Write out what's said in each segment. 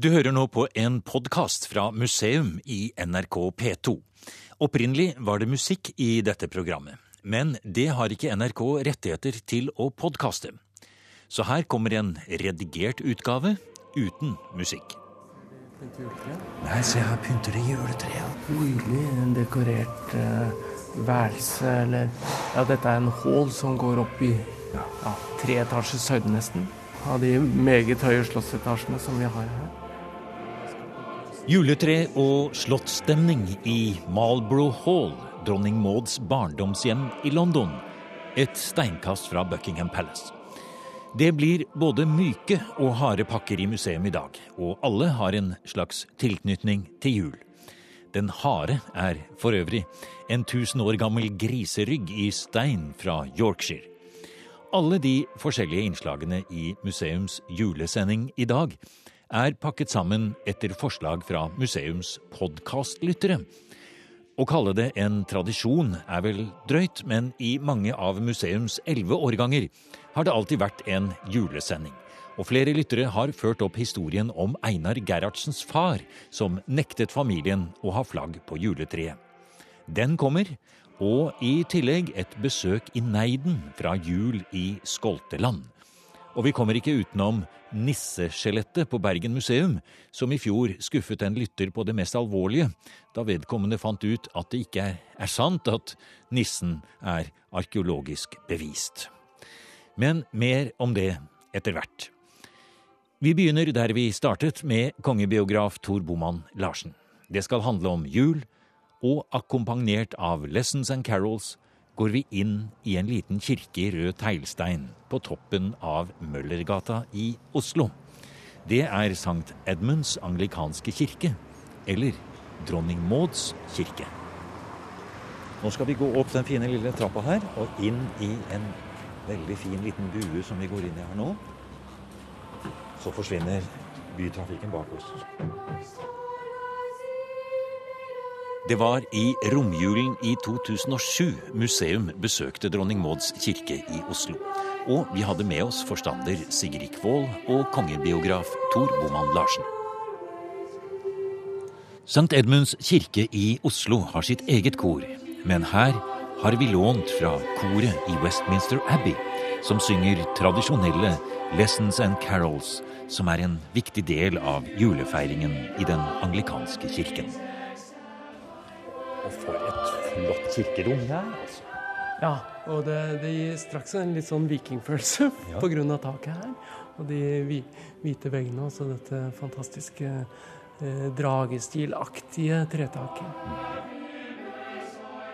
Du hører nå på en podkast fra museum i NRK P2. Opprinnelig var det musikk i dette programmet, men det har ikke NRK rettigheter til å podkaste. Så her kommer en redigert utgave uten musikk. Nei, se her pynter det juletreet. Nydelig dekorert uh, værelse, eller Ja, dette er en hall som går opp i ja, tre etasjes høyde, nesten. Av de meget høye slottsetasjene som vi har her. Juletre og slottsstemning i Marlborough Hall, dronning Mauds barndomshjem i London. Et steinkast fra Buckingham Palace. Det blir både myke og harde pakker i museum i dag, og alle har en slags tilknytning til jul. Den harde er for øvrig en tusen år gammel griserygg i stein fra Yorkshire. Alle de forskjellige innslagene i museums julesending i dag er pakket sammen etter forslag fra museums podkastlyttere. Å kalle det en tradisjon er vel drøyt, men i mange av museums elleve årganger har det alltid vært en julesending. Og flere lyttere har ført opp historien om Einar Gerhardsens far, som nektet familien å ha flagg på juletreet. Den kommer, og i tillegg et besøk i Neiden fra jul i Skolteland. Og vi kommer ikke utenom nisseskjelettet på Bergen museum, som i fjor skuffet en lytter på det mest alvorlige, da vedkommende fant ut at det ikke er sant at nissen er arkeologisk bevist. Men mer om det etter hvert. Vi begynner der vi startet, med kongebiograf Tor Boman Larsen. Det skal handle om jul, og akkompagnert av Lessons and Carols går vi inn i en liten kirke i rød teglstein på toppen av Møllergata i Oslo. Det er Sankt Edmunds anglikanske kirke, eller Dronning Mauds kirke. Nå skal vi gå opp den fine lille trappa her og inn i en veldig fin liten bue som vi går inn i her nå. Så forsvinner bytrafikken bak oss. Det var i romjulen i 2007 museum besøkte Dronning Mauds kirke i Oslo. Og vi hadde med oss forstander Sigrid Kvål og kongebiograf Tor Boman Larsen. St. Edmunds kirke i Oslo har sitt eget kor, men her har vi lånt fra koret i Westminster Abbey, som synger tradisjonelle Lessons and Carols, som er en viktig del av julefeiringen i den anglikanske kirken. Og for et flott kirkerom det er, altså. Ja, og det, det gir straks en litt sånn vikingfølelse Ja. på grunn av taket her. Og de hvi- hvite veggene, altså dette fantastiske eh, dragestilaktige tretaket.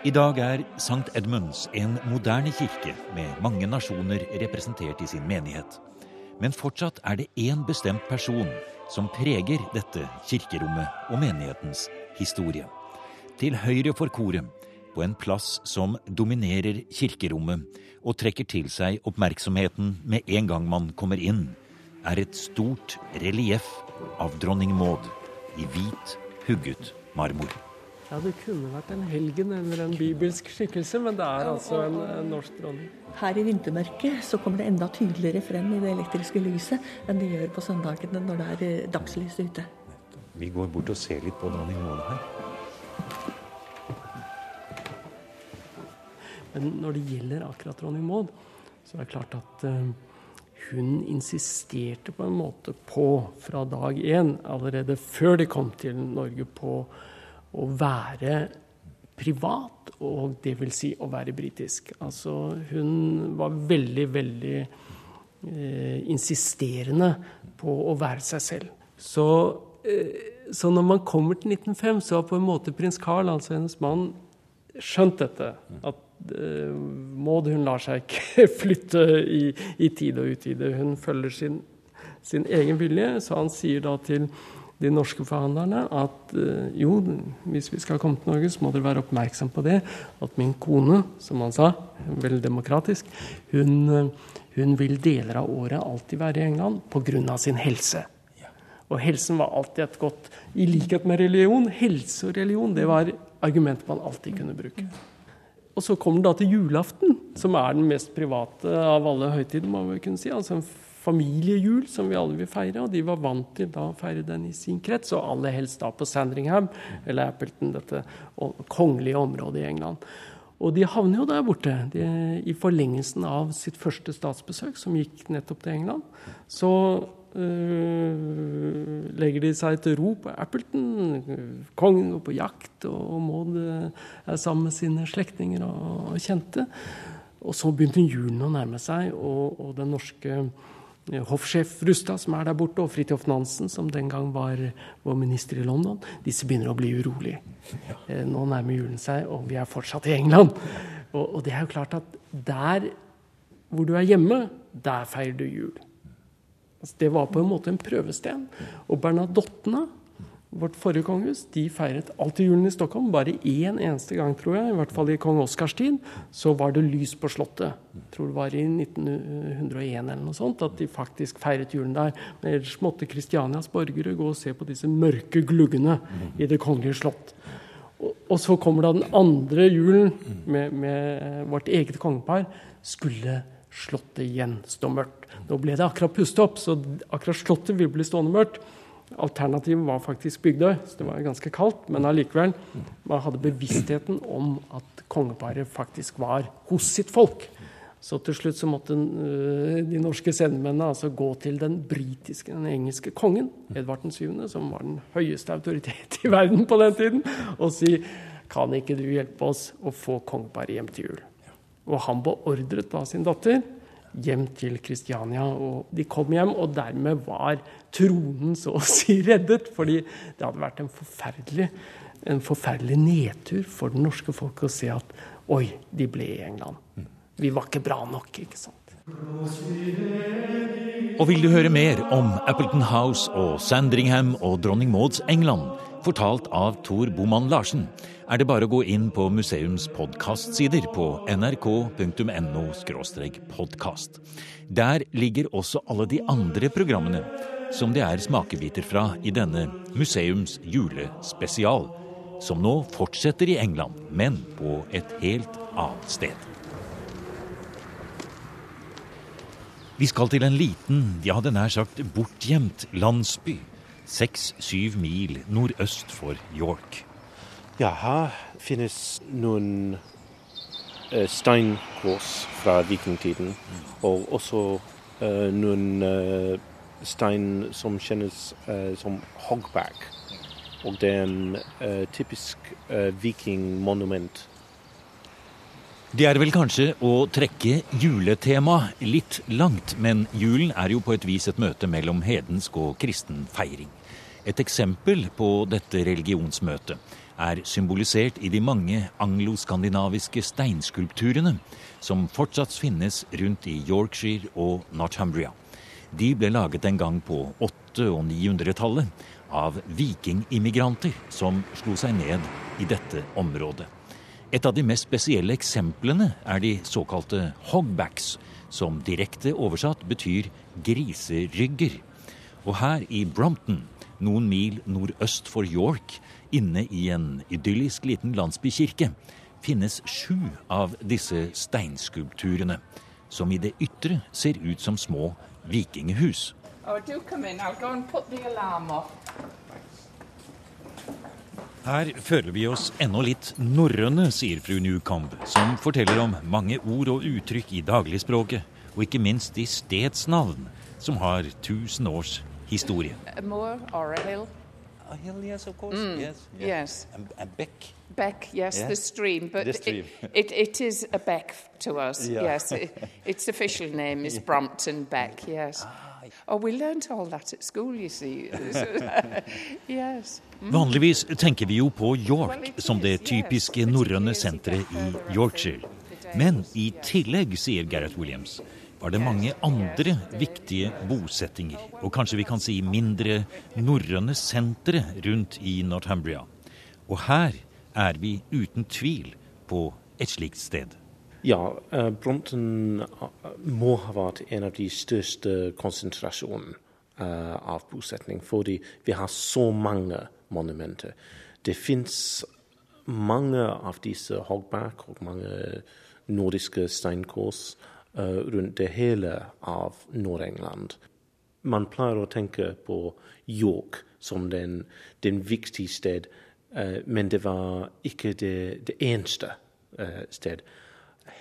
I dag er St. Edmunds en moderne kirke med mange nasjoner representert i sin menighet. Men fortsatt er det én bestemt person som preger dette kirkerommet og menighetens historie. Til høyre for koret, på en plass som dominerer kirkerommet og trekker til seg oppmerksomheten med en gang man kommer inn, er et stort relieff av dronning Maud i hvit, hugget marmor. Ja, det kunne vært en helgen eller en bibelsk skikkelse, men det er altså en, en norsk dronning. Her i vintermørket så kommer det enda tydeligere frem i det elektriske lyset enn det gjør på søndagene når det er eh, dagslys ute. Vi går bort og ser litt på dronning Maud her. Men når det gjelder akkurat dronning Maud, så er det klart at eh, hun insisterte på en måte på, fra dag én, allerede før de kom til Norge, på å være privat, og vil si å være britisk. Altså hun var veldig, veldig eh, insisterende på å være seg selv. Så, eh, så når man kommer til 1905, så har på en måte prins Carl, altså hennes mann, skjønt dette. At Maud hun lar seg ikke flytte i, i tid og utide. Hun følger sin, sin egen vilje. Så han sier da til de norske forhandlerne at eh, jo, hvis vi skal komme til Norge, så må dere være oppmerksom på det. At min kone, som han sa, veldig demokratisk, hun, eh, hun vil deler av året alltid være i England pga. sin helse. Og helsen var alltid et godt I likhet med religion, helse og religion, det var argument man alltid kunne bruke. Og så kommer det da til julaften, som er den mest private av alle høytider, må vi kunne si. Altså en familiejul som vi alle vil feire, og de var vant til da å feire den i sin krets, og aller helst da på Sandringham, eller Appleton, dette kongelige området i England. Og de havner jo der borte. De, I forlengelsen av sitt første statsbesøk, som gikk nettopp til England, så øh, legger de seg til ro på Appleton. Kongen går på jakt, og Maud er sammen med sine slektninger og, og kjente. Og så begynte julen å nærme seg, og, og den norske Eh, hoffsjef Rustad, som er der borte, og Fridtjof Nansen, som den gang var vår minister i London, disse begynner å bli urolige. Eh, nå nærmer julen seg, og vi er fortsatt i England. Og, og, det er jo klart at der hvor du er hjemme, der feirer du jul. Altså, det var på en måte en prøvesten. Og Bernadottene vårt forrige kongehus de feiret alltid julen i Stockholm. Bare én eneste gang, tror jeg, i hvert fall i kong Oskars tid, så var det lys på Slottet. Jeg tror det var i 1901 eller noe sånt at de faktisk feiret julen der. Men ellers måtte Kristianias borgere gå og se på disse mørke gluggene i Det kongelige slott. Og, så kommer da den andre julen med, med vårt eget kongepar. Skulle Slottet igjen stå mørkt? Nå ble det akkurat pustet opp, så akkurat Slottet vil bli stående mørkt. Alternativet var faktisk Bygdøy, så det var ganske kaldt. Men allikevel, man hadde bevisstheten om at kongeparet faktisk var hos sitt folk. Så til slutt så måtte øh, de norske sendemennene altså gå til den britiske, den engelske kongen, Edvard 7., som var den høyeste autoritet i verden på den tiden, og si kan ikke du hjelpe oss å få kongeparet hjem til jul? Og han beordret da sin datter hjem til Kristiania. Og de kom hjem, og dermed var tronen så å si reddet. Fordi det hadde vært en forferdelig, en forferdelig nedtur for det norske folket å se at oi, de ble i England. Vi var ikke bra nok, ikke sant. Og vil du høre mer om Appleton House og Sandringham og dronning Mauds England? fortalt av Tor Boman Larsen, er det bare å gå inn på museums podkastsider på nrk.no podkast. Der ligger også alle de andre programmene som det er smakebiter fra i denne museums julespesial, som nå fortsetter i England, men på et helt annet sted. Vi skal til en liten, ja, den er sagt bortgjemt landsby seks-syv mil nordøst for York. Ja, her finnes noen uh, steinkors fra vikingtiden, og også uh, noen uh, stein som kjennes som hogback. Og det er en typisk vikingmonument. Det er vel kanskje å trekke juletemaet litt langt, men julen er jo på et vis et møte mellom hedensk og kristen feiring. Et eksempel på dette religionsmøtet er symbolisert i de mange angloskandinaviske steinskulpturene som fortsatt finnes rundt i Yorkshire og Northumbria. De ble laget en gang på 800- og 900-tallet av vikingimmigranter som slo seg ned i dette området. Et av de mest spesielle eksemplene er de såkalte hogbacks, som direkte oversatt betyr griserygger. Og her i Brompton noen mil nordøst for York, inne i en idyllisk liten landsbykirke, finnes sju av disse steinskulpturene, som i det ytre ser ut som små vikingehus. Oh, Her føler vi oss ennå litt norrøne, sier fru Newcomb, som forteller om mange ord og uttrykk i dagligspråket, og ikke minst i stedsnavn, som har tusen års historie. A a hill? Yes, of course. Mm, yes, yes. yes. A, and, beck. Beck, yes, yeah. the stream, but the stream. It, it, it is a beck to us. Yeah. Yes, it, its official name is Brompton Beck. Yes. Ah. Oh, we learned all that at school, you see. yes. Mm. Vanligvis tenker vi jo på York som det typiske norrøne senteret i Yorkshire. Men i tillegg, sier Gareth Williams, var det mange andre viktige bosettinger, og kanskje vi kan si mindre norrøne sentre rundt i Northumbria. Og her er vi uten tvil på et slikt sted. Ja, uh, Brompton uh, må ha vært en av de største konsentrasjonene uh, av bosetning, fordi vi har så mange monumenter. Det fins mange av disse hogback og mange nordiske steinkors rundt det hele av Nord-England. Man pleier å tenke på York som den, den viktige sted, uh, men det var ikke det, det eneste uh, sted.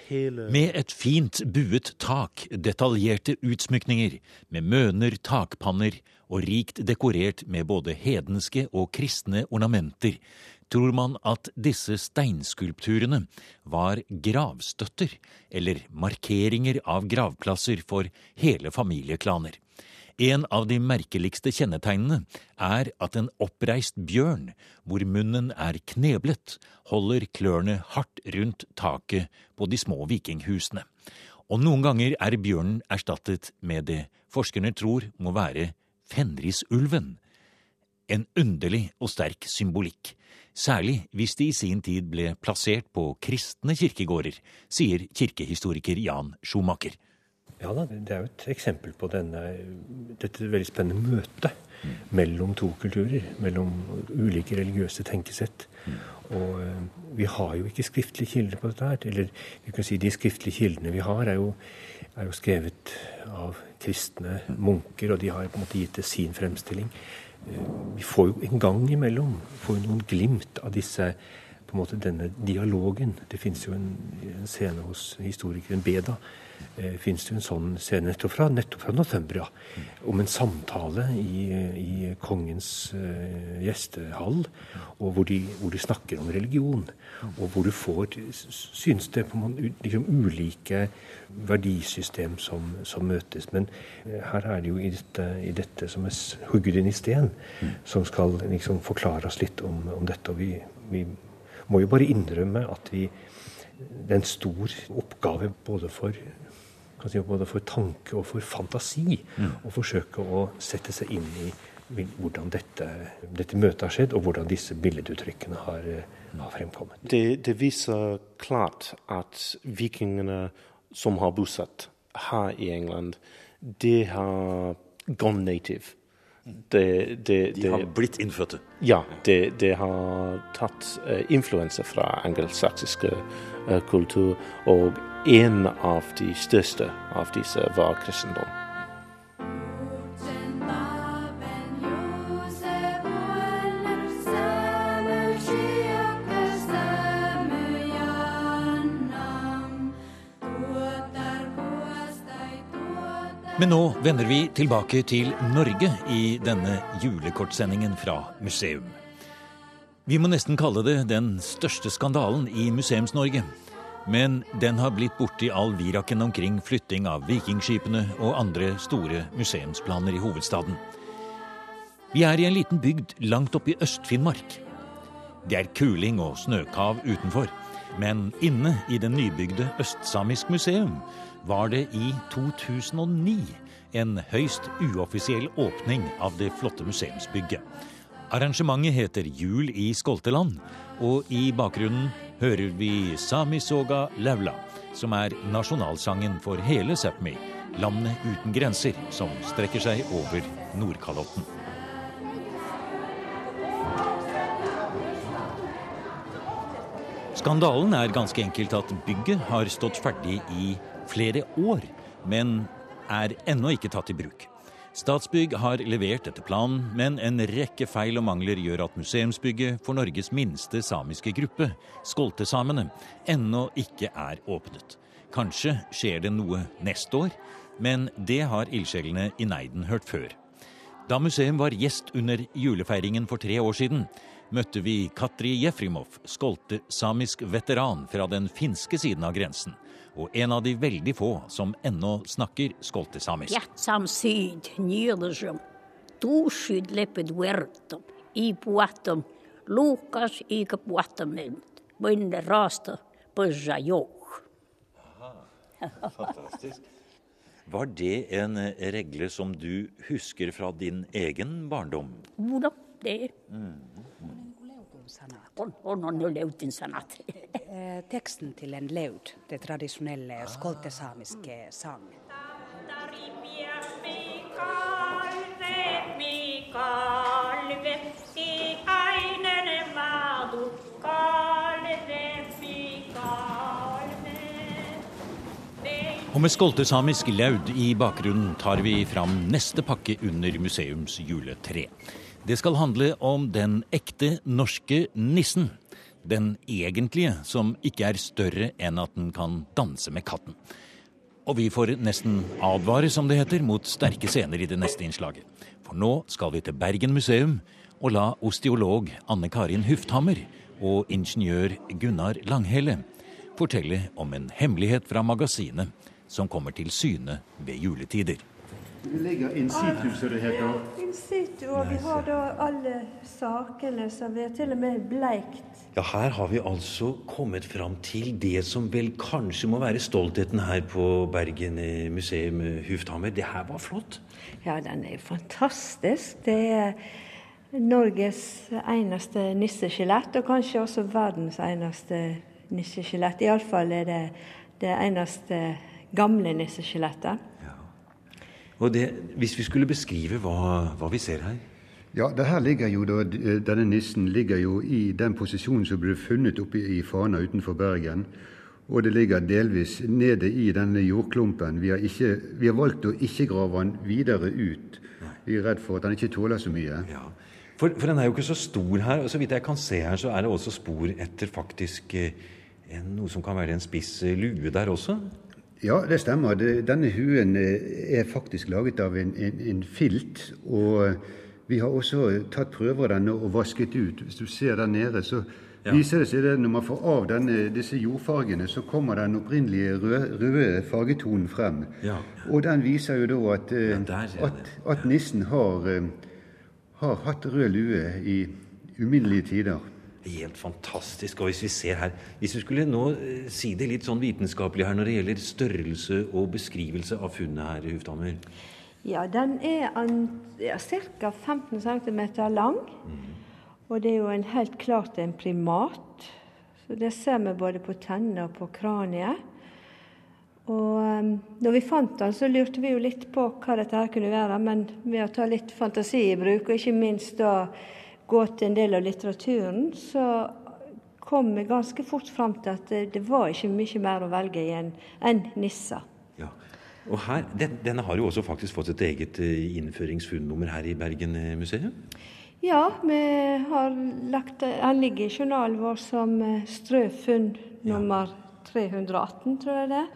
Hele med et fint buet tak, detaljerte utsmykninger, med møner, takpanner og rikt dekorert med både hedenske og kristne ornamenter, tror man at disse steinskulpturene var gravstøtter, eller markeringer av gravplasser for hele familieklaner. En av de merkeligste kjennetegnene er at en oppreist bjørn, hvor munnen er kneblet, holder klørne hardt rundt taket på de små vikinghusene. Og noen ganger er bjørnen erstattet med det forskerne tror må være fenrisulven. En underlig og sterk symbolikk, særlig hvis de i sin tid ble plassert på kristne kirkegårder, sier kirkehistoriker Jan Schumacher. Ja da, det er jo et eksempel på denne, dette veldig spennende møtet mm. mellom to kulturer. Mellom ulike religiøse tenkesett. Mm. Og uh, vi har jo ikke skriftlige kilder på dette her. Eller vi kan si de skriftlige kildene vi har, er jo, er jo skrevet av kristne munker, og de har på en måte gitt det sin fremstilling. Vi får jo en gang imellom får noen glimt av disse på en måte denne dialogen. Det fins jo en, en, scene hos historikeren Beda eh, fins det en sånn scene nettopp fra, nettopp fra Northumbria om en samtale i, i kongens eh, gjestehall, og hvor de, hvor de, snakker om religion. Og hvor du får synes det på liksom, ulike verdisystem som, som, møtes. Men eh, her er det jo i dette, i dette som er hugget inn i sten, som skal liksom forklare oss litt om, om dette. og vi, vi må jo bare innrømme at vi det er en stor oppgave både for si, både for tanke og for fantasi mm. å forsøke å sette seg inn i hvordan dette, dette møtet har skjedd, og hvordan disse billeduttrykkene har, har fremkommet. Det, det, viser klart at vikingene som har bosatt her i England, de har gone native. Det, det, de har blitt innfødte? Ja, de, har tatt uh, influenser fra angelsaksiske uh, kultur. Og en av de største av disse var kristendom. Men nå vender vi tilbake til Norge i denne julekortsendingen fra museum. Vi må nesten kalle det den største skandalen i Museums-Norge. Men den har blitt borti all viraken omkring flytting av vikingskipene og andre store museumsplaner i hovedstaden. Vi er i en liten bygd langt oppe i Øst-Finnmark. Det er kuling og snøkav utenfor. Men inne i det nybygde Østsamisk museum var det i 2009 en høyst uoffisiell åpning av det flotte museumsbygget. Arrangementet heter Jul i Skolteland, og i bakgrunnen hører vi Sami Soga Laula, som er nasjonalsangen for hele Sápmi, landet uten grenser, som strekker seg over Nordkalotten. Skandalen er ganske enkelt at bygget har stått ferdig i flere år, men er ennå ikke tatt i bruk. Statsbygg har levert etter planen, men en rekke feil og mangler gjør at museumsbygget for Norges minste samiske gruppe, skoltesamene, ennå ikke er åpnet. Kanskje skjer det noe neste år, men det har ildsjelene i Neiden hørt før. Da museum var gjest under julefeiringen for tre år siden, møtte vi Katri Jefrimov, skoltesamisk veteran fra den finske siden av grensen og en av de veldig få som ennå snakker skoltesamisk. Fantastisk. Var det en regle som du husker fra din egen barndom? Jo da, det er mm on, on, on løytinsanat. sanat. teksten til en laud, det tradisjonelle skoltesamiske sang. Og med skoltesamisk laud i bakgrunnen tar vi fram neste pakke under museums juletre. Det skal handle om den ekte norske nissen. Den egentlige, som ikke er større enn at den kan danse med katten. Og vi får nesten advare, som det heter, mot sterke scener i det neste innslaget. For nå skal vi til Bergen museum og la osteolog Anne Karin Hufthammer og ingeniør Gunnar Langhelle fortelle om en hemmelighet fra magasinet som kommer til syne ved juletider. Det ligger in situ, som det heter. In situ, og vi har da alle sakene, som vi til og med bleikt. Ja, Her har vi altså kommet fram til det som vel kanskje må være stoltheten her på Bergen museum, Hufthammer. Det her var flott. Ja, den er fantastisk. Det er Norges eneste nisseskjelett, og kanskje også verdens eneste nisseskjelett. Iallfall er det det eneste gamle nisseskjelettet. Og det, Hvis vi skulle beskrive hva, hva vi ser her? Ja, det her ligger jo Denne nissen ligger jo i den posisjonen som ble funnet oppe i Fana utenfor Bergen. Og det ligger delvis nede i denne jordklumpen. Vi har, ikke, vi har valgt å ikke grave den videre ut. Vi er redd for at den ikke tåler så mye. Ja. For, for, den er jo ikke så stor her. og Så vidt jeg kan se her, så er det også spor etter faktisk eh, noe som kan være en spiss lue der også? Ja, det stemmer. Denne huen er faktisk laget av en, en, en filt. Og vi har også tatt prøver av denne og vasket ut. Hvis du ser der nede, så ja. viser det seg at når man får av denne, disse jordfargene, så kommer den opprinnelige røde, røde fargetonen frem. Ja. Og den viser jo da at, ja, at, at nissen har, har hatt rød lue i uminnelige tider. Helt fantastisk. Og hvis vi ser her Hvis vi skulle nå si det litt sånn vitenskapelig her når det gjelder størrelse og beskrivelse av funnet her, Huftammer? Ja, den er ja, ca. 15 cm lang. Mm. Og det er jo en, helt klart en primat. Så Det ser vi både på tennene og på kraniet. Og um, når vi fant den, så lurte vi jo litt på hva dette her kunne være. Men ved å ta litt fantasi i bruk, og ikke minst da gå til en del av litteraturen, så kom vi ganske fort fram til at det var ikke mye mer å velge i enn en nissa. Ja. Og her, den, Denne har jo også faktisk fått et eget innføringsfunnummer her i Bergen museum? Ja, vi har lagt, han ligger i journalen vår som strøfunn nummer ja. 318, tror jeg det.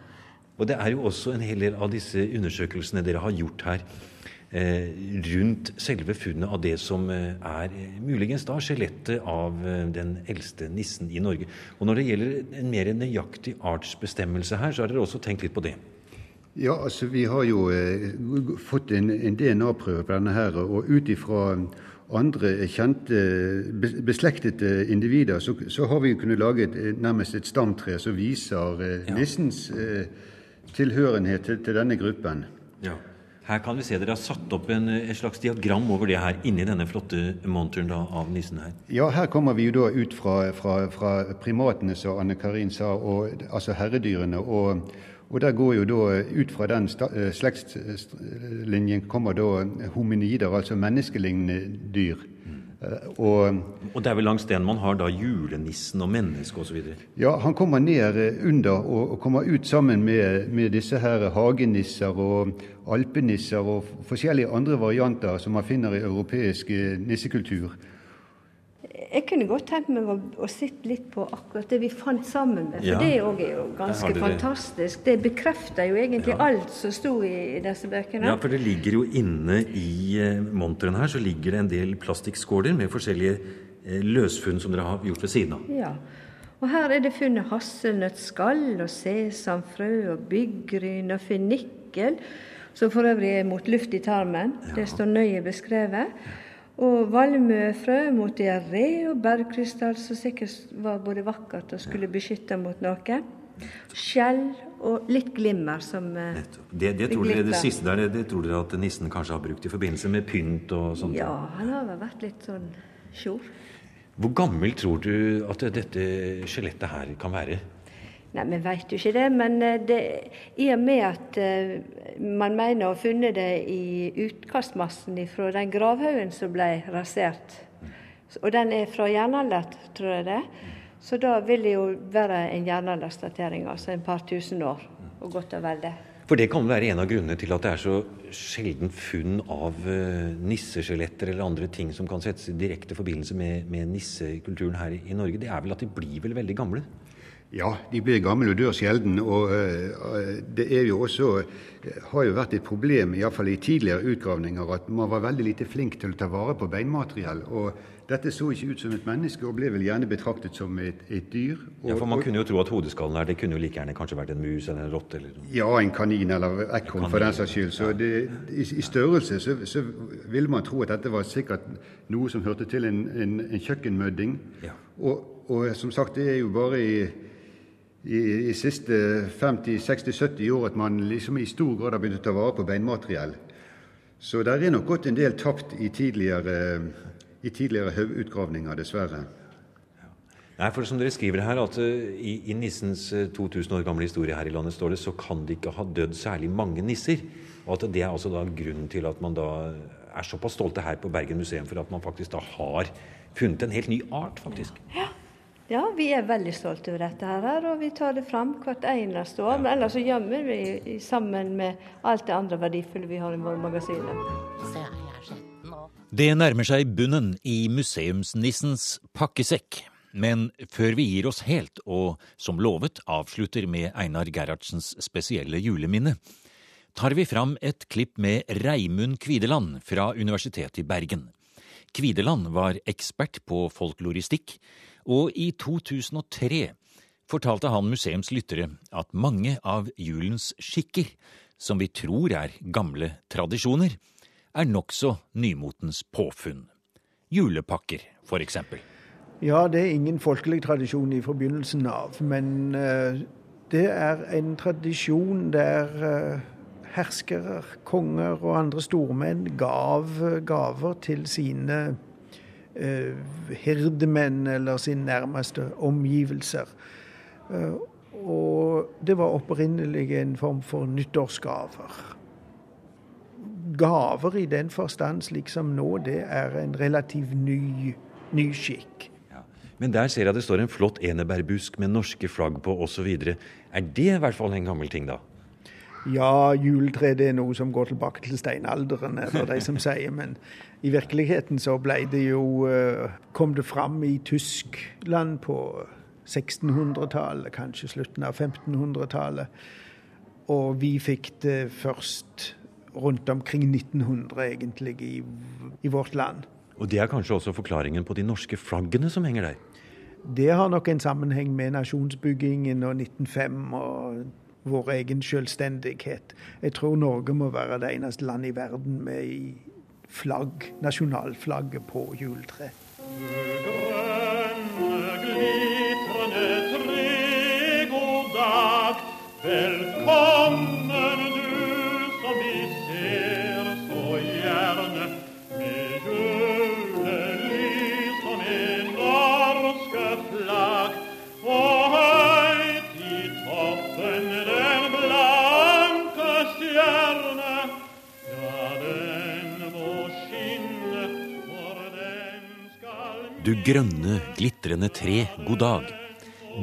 Og det er jo også en hel del av disse undersøkelsene dere har gjort her Eh, rundt selve funnet av det som eh, er eh, muligens da skjelettet av den eldste nissen i Norge. Og Når det gjelder en mer nøyaktig artsbestemmelse her, så har dere også tenkt litt på det? Ja, altså vi har jo eh, fått en, en DNA-prøve på denne her, og ut ifra andre kjente, beslektede individer, så, så, har vi kunnet lage et, nærmest et stamtre som viser eh, nissens eh, tilhørenhet til, til, denne gruppen. Ja. Her kan vi se dere har satt opp en, et slags diagram over det her inni denne flotte monteren da, av nissen her. Ja, her kommer vi jo da ut fra, fra, fra primatene, som Anne Karin sa, og, altså herredyrene. og og der går jo da Ut fra den eh, slektslinjen kommer da hominider, altså menneskelignende dyr. Og, og, det er vel langs den man har da julenissen og mennesket osv.? Ja, han kommer ned eh, under og, og kommer ut sammen med, med, disse her hagenisser og alpenisser og forskjellige andre varianter som man finner i europeisk eh, nissekultur. Jeg kunne godt tenkt meg å, å sitte litt på akkurat det vi fant sammen med, for ja. det òg er jo ganske det fantastisk. Det bekrefter jo egentlig ja. alt som sto i, i, disse bøkene. Ja, for det ligger jo inne i eh, monteren her så ligger det en del plastikkskåler med forskjellige eh, løsfunn som dere har gjort ved siden av. Ja. Og her er det funnet hasselnøttskall og sesamfrø og byggryn og fennikel, som for øvrig er mot luft i tarmen. Ja. Det står nøye beskrevet. Og valmuefrø mot diaré og bergkrystall, som sikkert var både vakkert og skulle beskytte mot noe. Skjell og litt glimmer som eh, det, det, tror dere, det siste der det tror dere at nissen kanskje har brukt i forbindelse med pynt og sånt? Ja, han har vel vært litt sånn sjor. Hvor gammel tror du at dette skjelettet her kan være? Nei, Vi veit jo ikke det, men eh, det, i og med at uh, man mener å ha funnet det i utkastmassen fra den gravhaugen som ble rasert, og den er fra jernalder, tror jeg det, så da vil det jo være en jernalderstatering, altså en par tusen år, og godt og vel det. For det kan være en av grunnene til at det er så sjelden funn av uh, nisseskjeletter eller andre ting som kan settes i direkte forbindelse med, med nissekulturen her i, Norge. Det er vel at de blir vel veldig gamle? Ja, de blir gamle og dør sjelden. Og uh, det er jo også uh, har jo vært et problem, iallfall i tidligere utgravninger, at man var veldig lite flink til å ta vare på beinmateriell. og dette så ikke ut som et menneske, og ble vel gjerne betraktet som et, et dyr. Og, ja, For man kunne jo tro at hodeskallen her, det kunne jo like gjerne kanskje vært en mus eller en rotte? Eller... Ja, en kanin eller ekorn for den saks skyld. Så det, i, i, størrelse så, så, ville man tro at dette var sikkert noe som hørte til en, en, en kjøkkenmødding. Ja. Og, og, som sagt, det er jo bare i i, i siste 50-60-70 år at man liksom i stor grad har begynt å ta vare på beinmateriell. Så det er nok gått en del tapt i tidligere i tidligere haugutgravninger, dessverre. Nei, for som dere skriver her, at uh, i, i, nissens uh, eh, 2000 år gamle historie her i landet står det så kan det ikke ha dødd særlig mange nisser. Og at det er altså da grunnen til at man da er såpass stolte her på Bergen museum for at man faktisk da har funnet en helt ny art, faktisk. Ja. Ja, vi er veldig stolte over dette, her, og vi tar det fram hvert eneste år. Men ellers så gjemmer vi sammen med alt det andre verdifulle vi har i våre magasiner. Det nærmer seg bunnen i museumsnissens pakkesekk. Men før vi gir oss helt, og som lovet avslutter med Einar Gerhardsens spesielle juleminne, tar vi fram et klipp med Reimund Kvideland fra Universitetet i Bergen. Kvideland var ekspert på folkloristikk, og i 2003 fortalte han museums lyttere at mange av julens skikker, som vi tror er gamle tradisjoner, er nokså nymotens påfunn. Julepakker, for eksempel. Ja, det er ingen folkelig tradisjon i forbegynnelsen av, men uh, det er en tradisjon der uh, herskere, konger og andre stormenn gav gaver til sine hirdemenn eller sine nærmeste omgivelser. og det var opprinnelig en form for nyttårsgaver gaver i den forstand, slik som nå, det er en relativt ny, ny skikk. Ja. Men der ser jeg det står en flott enebærbusk med norske flagg på osv. Er det i hvert fall en gammel ting, da? Ja, juletre det er noe som går tilbake til steinalderen, eller de som sier. Men i virkeligheten så ble det jo eh, Kom det fram i Tyskland på 1600-tallet, kanskje slutten av 1500-tallet. Og vi fikk det først rundt omkring 1900, egentlig, i, i, vårt land. Og Det er kanskje også forklaringen på de norske flaggene som henger der? Det har nok en sammenheng med nasjonsbyggingen og 1905 og vår egen selvstendighet. Jeg tror Norge må være det eneste landet i verden med flagg, nasjonalflagget på juletre. Grønne, glitrende tre, god dag.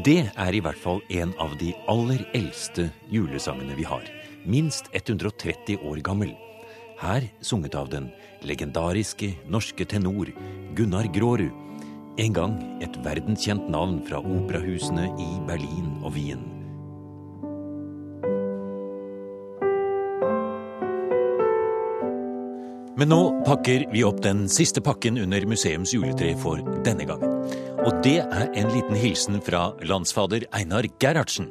Det er i hvert fall en av de aller eldste julesangene vi har. Minst 130 år gammel. Her sunget av den legendariske norske tenor Gunnar Grårud. En gang et verdenskjent navn fra operahusene i Berlin og Wien. Men nå pakker vi opp den siste pakken under museums juletre for denne gangen. Og det er en liten hilsen fra landsfader Einar Gerhardsen.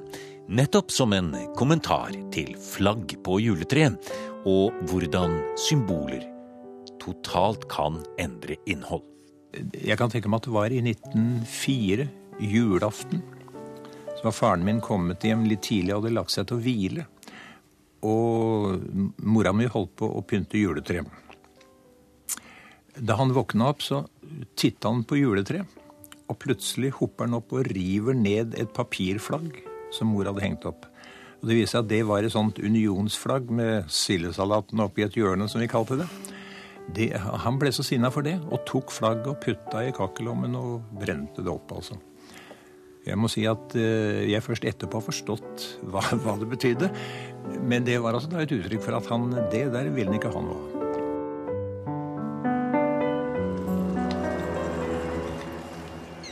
Nettopp som en kommentar til flagg på juletreet, og hvordan symboler totalt kan endre innhold. Jeg kan tenke meg at det var i 1904, julaften. Så var faren min kommet hjem litt tidlig og hadde lagt seg til å hvile. Og mora mi holdt på å pynte juletreet. Da han våkna opp, så titta han på juletreet. Og plutselig hopper han opp og river ned et papirflagg som mor hadde hengt opp. Og Det viser seg at det var et sånt unionsflagg med sildesalaten oppi et hjørne, som vi kalte det. det. Han ble så sinna for det, og tok flagget og putta i kakkelommen og brente det opp, altså. Jeg må si at eh, jeg først etterpå har forstått hva, hva det betydde. Men det var altså et uttrykk for at han, det der ville han ikke ha noe av.